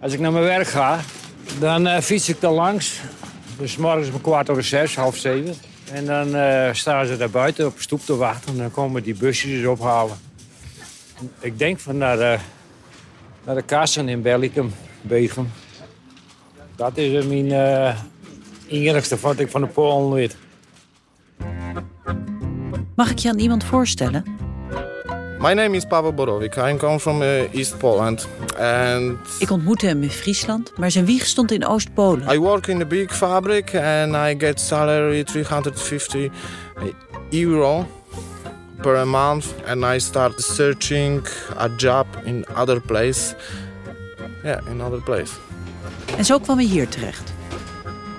Als ik naar mijn werk ga, dan uh, fiets ik er langs. Dus morgens om kwart over zes, half zeven. En dan uh, staan ze daar buiten op de stoep te wachten. En dan komen die busjes ophalen. Ik denk van naar, uh, naar de kassen in Bellicum, Begum. Dat is mijn uh, enigste ik van de Polen weet. Mag ik je aan iemand voorstellen? My name is Pavel Borovic. I come from uh, East Poland. And ik ontmoette hem in Friesland, maar zijn wieg stond in Oost-Polen. I work in a big fabric and I get salary 350 euro per month. And I start searching a job in other place. Yeah, in other place. En zo kwam hij hier terecht.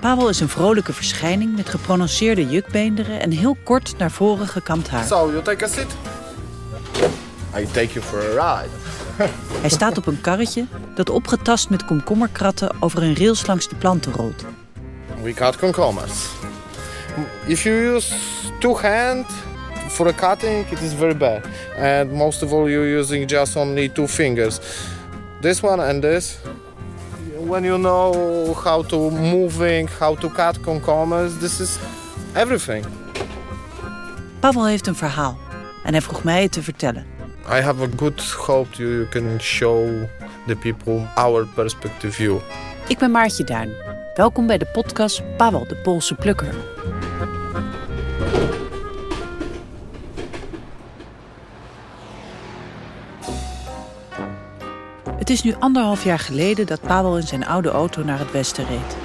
Pavel is een vrolijke verschijning met geprononceerde jukbeenderen en heel kort naar voren gekamd haar. So, you take a seat? I take you for a ride. Hij staat op een karretje dat opgetast met komkommerkratten over een rails langs de planten rolt. We cut komkommers. If you use two hands for a cutting, it is very bad. And most of all, you're using just only two fingers. This one and this. When you know how to moving, how to cut komkommers, this is everything. Pavel heeft een verhaal en hij vroeg mij het te vertellen. I have a good hope you can show the people our perspective view. Ik ben Maartje Duin. Welkom bij de podcast Pavel de Poolse Plukker. Het is nu anderhalf jaar geleden dat Pavel in zijn oude auto naar het westen reed.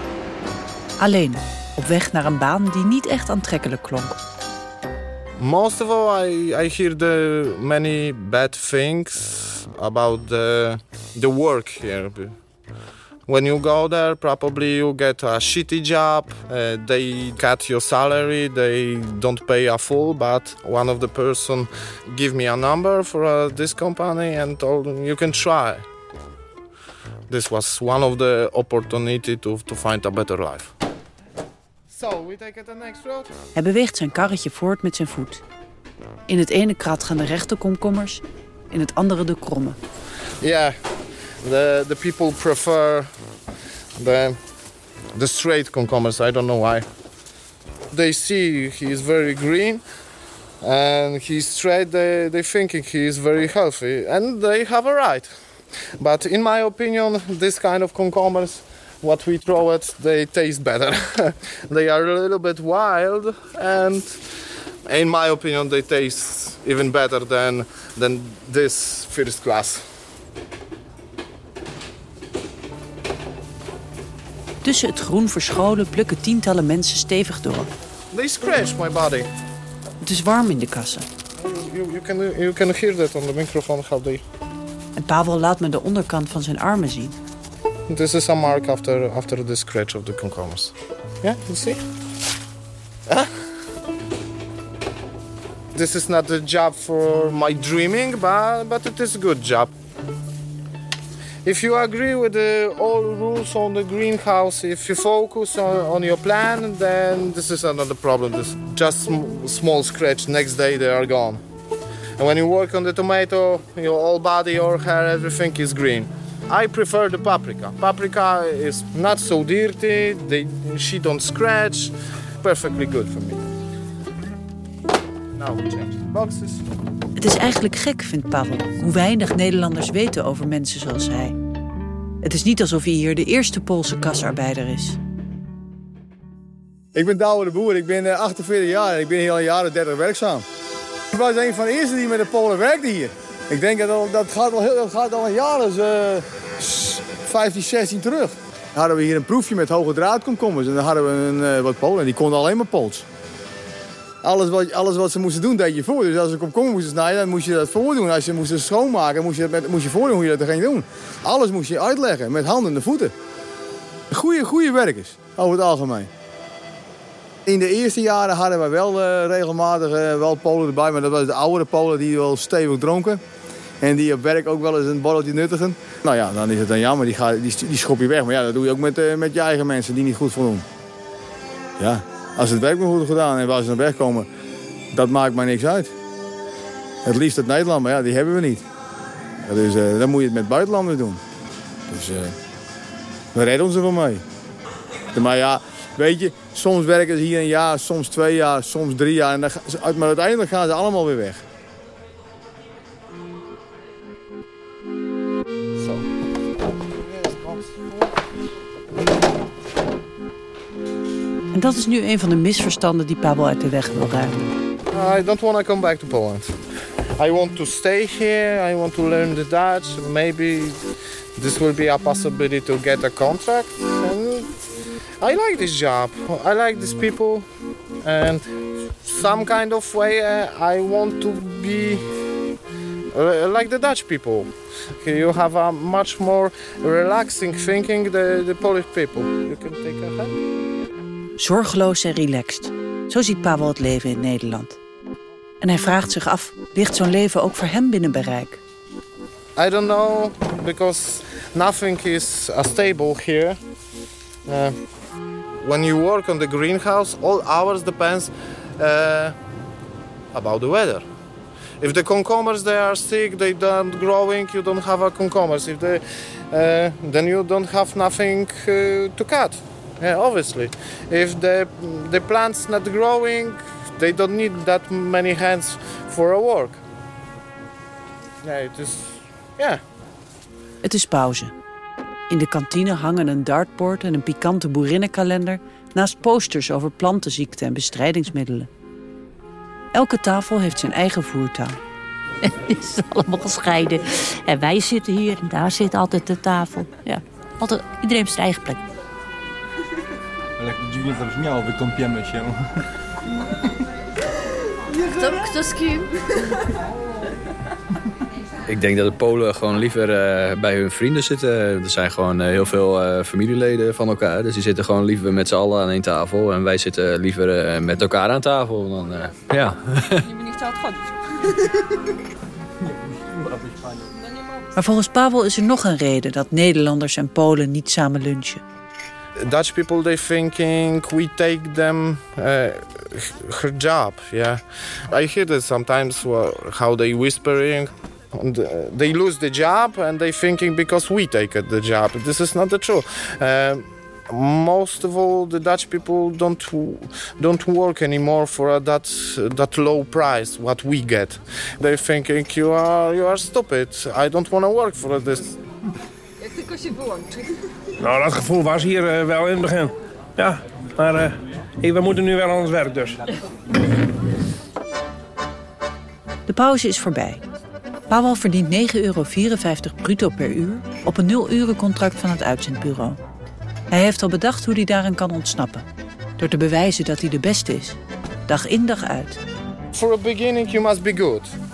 Alleen, op weg naar een baan die niet echt aantrekkelijk klonk. Most of all, I, I hear the many bad things about the, the work here. When you go there, probably you get a shitty job. Uh, they cut your salary. They don't pay a full. But one of the person give me a number for uh, this company and told you can try. This was one of the opportunity to, to find a better life. So we take it the next road. Hij beweegt zijn karretje voort met zijn voet. In het ene krat gaan de rechte komkommers, in het andere de kromme. Yeah, the the people prefer the the straight komkommers. I don't know why. They see he is very green and he's straight. They they thinking he is very healthy and they have a right. But in my opinion, this kind of komkommers what we throw it, they taste better. they are a little bit wild, and in my opinion, they taste even better than than this first class. Tussen het groen verscholen plukken tientallen mensen stevig door. They scratch my body. Het is warm in de kassen. You, you, can, you can hear that on the microphone how they... En Pavel laat me de onderkant van zijn armen zien. This is a mark after after the scratch of the komkommers. Yeah, you see? Huh? This is not a job for my dreaming, but but it is a good job. If you agree with the all rules on the greenhouse, if you focus on, on your plan, then this is another problem. This just sm small scratch. Next day they are gone. And when you work on the tomato, your whole body, your hair, everything is green. I prefer the paprika. Paprika is not so dirty, they, she don't scratch. Perfectly good for me. Now we change the boxes. Het is eigenlijk gek, vindt Pavel, hoe weinig Nederlanders weten over mensen zoals hij. Het is niet alsof hij hier de eerste Poolse kasarbeider is. Ik ben Douwe de Boer, ik ben 48 jaar en ik ben hier al jaren 30 werkzaam. Ik was een van de eerste die met de Polen werkte hier. Ik denk dat dat gaat al, heel, dat al een jaar, dus uh, 15, 16 terug. Dan hadden we hier een proefje met hoge draadkomkommers. En dan hadden we een, uh, wat Polen en die konden alleen maar Pools. Alles wat, alles wat ze moesten doen, deed je voor. Dus als ze komkommer moesten snijden, dan moest je dat voordoen. Als je moest schoonmaken, moest je, met, moest je voordoen hoe je dat ging doen. Alles moest je uitleggen, met handen en voeten. Goeie, goede werkers, over het algemeen. In de eerste jaren hadden we wel uh, regelmatig wel Polen erbij. Maar dat waren de oudere Polen die wel stevig dronken. En die op werk ook wel eens een borreltje nuttigen. Nou ja, dan is het dan jammer. Die, ga, die, schop je weg. Maar ja, dat doe je ook met, uh, met je eigen mensen die niet goed voldoen. Ja, als het werk maar goed gedaan en waar ze naar weg komen, dat maakt mij niks uit. Het liefst uit Nederland, maar ja, die hebben we niet. Dus dan moet je het met buitenlanders doen. Dus We redden ons er wel mee. Maar ja, weet je, soms werken ze hier een jaar, soms twee jaar, soms drie jaar. En dan, maar uiteindelijk gaan ze allemaal weer weg. Dat is nu een van de misverstanden die Pavel uit de weg wil ruimen. I don't want to come back to Poland. I want to stay here. I want to learn the Dutch. Maybe this will be a possibility to get a contract. And I like this job. I like these people. And some kind of way uh, I want to be uh, like the Dutch people. You have a much more relaxing thinking the, the Polish people. You can take a hand. Zorgeloos en relaxed. Zo ziet Pavel het leven in Nederland. En hij vraagt zich af, ligt zo'n leven ook voor hem binnen bereik? I don't know, because nothing is uh, stable here. Uh, when you work on the greenhouse, all hours depends uh, about the weather. If the cucumbers they are sick, they don't growing, you don't have a cucumbers. If they, uh, then you don't have nothing to cut. Yeah, obviously. If the the plants not growing, they don't need that many hands for a work. Yeah, it is. Yeah. Het is pauze. In de kantine hangen een dartboard en een pikante boerinnenkalender... naast posters over plantenziekten en bestrijdingsmiddelen. Elke tafel heeft zijn eigen voertuin. Het is allemaal gescheiden. En wij zitten hier en daar zit altijd de tafel. Ja, altijd, iedereen heeft zijn eigen plek. Ale jak dziwnie zabrzmiało, wykąpiemy się. Kto, kto z kim? Ik denk dat de Polen gewoon liever eh, bij hun vrienden zitten. Er zijn gewoon eh, heel veel eh, familieleden van elkaar. Dus die zitten gewoon liever met z'n allen aan één tafel. En wij zitten liever met elkaar aan tafel. Dan, ja. Maar volgens Pavel is er nog een reden dat Nederlanders en Polen niet samen lunchen. Dutch people they thinking we take them uh, her job yeah. I hear that sometimes well, how they whispering and, uh, they lose the job and they thinking because we take the job. This is not the truth uh, most of all the dutch people don't don't work anymore for that that low price what we get. They thinking you are you are stupid. I don't want to work for this. Nou, dat gevoel was hier eh, wel in het begin. Ja, maar eh, hey, we moeten nu wel aan het werk dus. De pauze is voorbij. Pavel verdient 9,54 euro bruto per uur op een 0-urencontract van het uitzendbureau. Hij heeft al bedacht hoe hij daaraan kan ontsnappen. Door te bewijzen dat hij de beste is. Dag in dag uit. for a beginning you must be good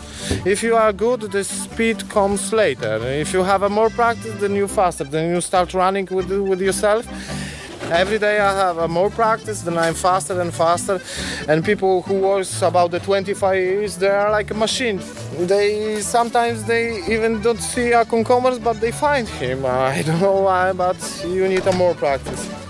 if you are good the speed comes later. If you have a more practice then you faster. Then you start running with, with yourself. Every day i have a more practice then i'm faster and faster. And people who was about the 25 years they are like a machine. They sometimes they even don't see a cucumbers but they find him. I don't know why but you need a more practice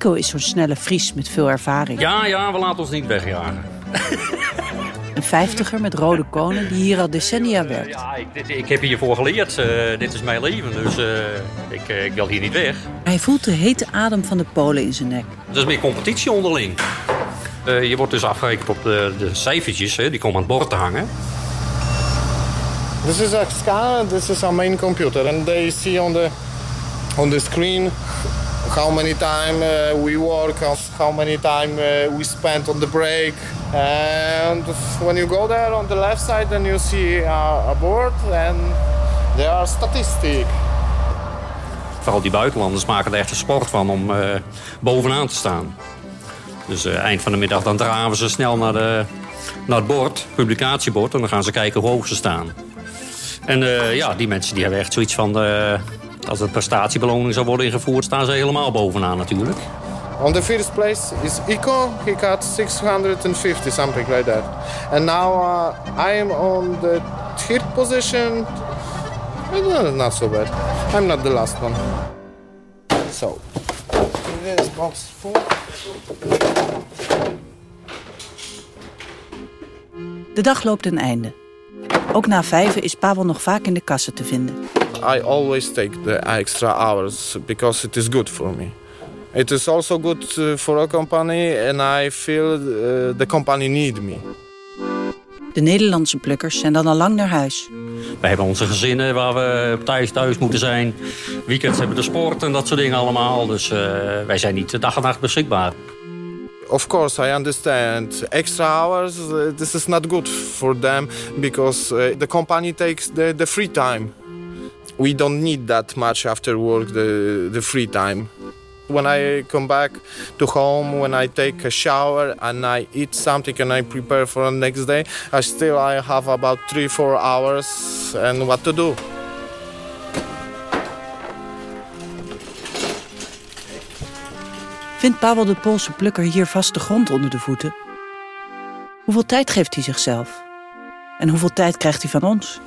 Ico is zo'n snelle Fries met veel ervaring. Ja, ja, we laten ons niet wegjagen. Een vijftiger met rode konen die hier al decennia werkt. Ja, ik, dit- ik heb hiervoor geleerd. eh, dit is mijn leven, dus eh, ik, eh, ik wil hier niet weg. Hij voelt de hete adem van de Polen in zijn nek. Het is meer competitie onderling. Eh, je wordt dus afgerekend op de, de cijfertjes, hè, die komen aan het bord te hangen. This is a scanner. This is our main computer, and they see on the on the screen how many time uh, we work, how- many time uh, we spend on the break. And when you go there on the left side, then you see a, board, and there are statistics. Vooral die buitenlanders maken er echt een sport van om eh, bovenaan te staan. Dus eh, eind van de middag dan draven ze snel naar, de, naar het bord, publicatiebord. En dan gaan ze kijken hoe hoog ze staan. En eh, ja, die mensen die hebben echt zoiets van... als er prestatiebeloning zou worden ingevoerd, staan ze helemaal bovenaan natuurlijk. On the first place is Ico. He got 650, something like that. And now uh, I am on the third position. Uh, Not so bad. I'm not the last one. So, this box full. De dag loopt ten einde. Ook na vijven is Pavel nog vaak in de kassen te vinden. I always take the extra hours because it is good for me. It is also good uh, for a company and I feel uh, the company need me. De Nederlandse plukkers zijn dan al lang naar huis. We hebben onze gezinnen waar we thuis thuis moeten zijn. Weekends hebben we de sport en dat soort dingen allemaal. Dus uh, wij zijn niet dag en nacht beschikbaar. Of course, I understand. Extra hours, uh, this is not good for them because uh, the company takes the, the free time. We don't need that much after work, the, the free time. When I come back to home, when I take a shower and I eat something and I prepare for the next day, I still I have about three, four hours and what to do. Vindt Pavel de Poolse plukker hier vaste grond onder de voeten? Hoeveel tijd geeft hij zichzelf? En hoeveel tijd krijgt hij van ons?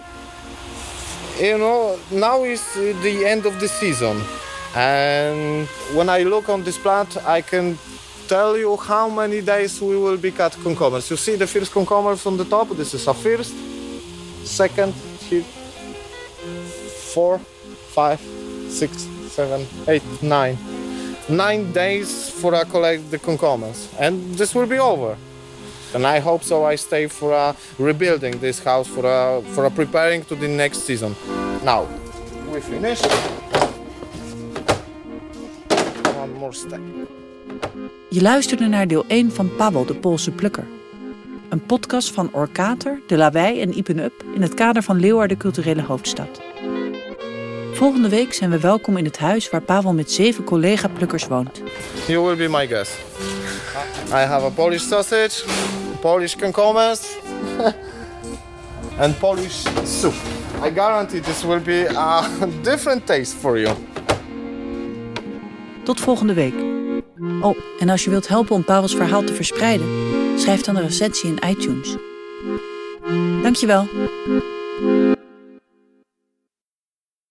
You know, now is the end of the season. And when I look on this plant, I can tell you how many days we will be cut cucumbers. You see the first cucumber from the top? This is a first, second, here, four, five, six, seven, eight, nine. Nine days for I collect the cucumbers. And this will be over. And I hope so I stay for uh, rebuilding this house, for, uh, for uh, preparing to the next season. Now, we finish. One more step. Je luisterde naar deel 1 van Pavel de Poolse plukker. Een podcast van Orkater, De Lawei en Ipen Up in het kader van Leeuwarden Culturele Hoofdstad. Volgende week zijn we welkom in het huis waar Pavel met zeven collega-plukkers woont. You will be my guest. I have a Polish sausage, Polish cucumbers, and Polish soup. I guarantee this will be a different taste for you. Tot volgende week. Oh, en als je wilt helpen om Pavels verhaal te verspreiden, schrijf dan een recensie in iTunes. Dankjewel.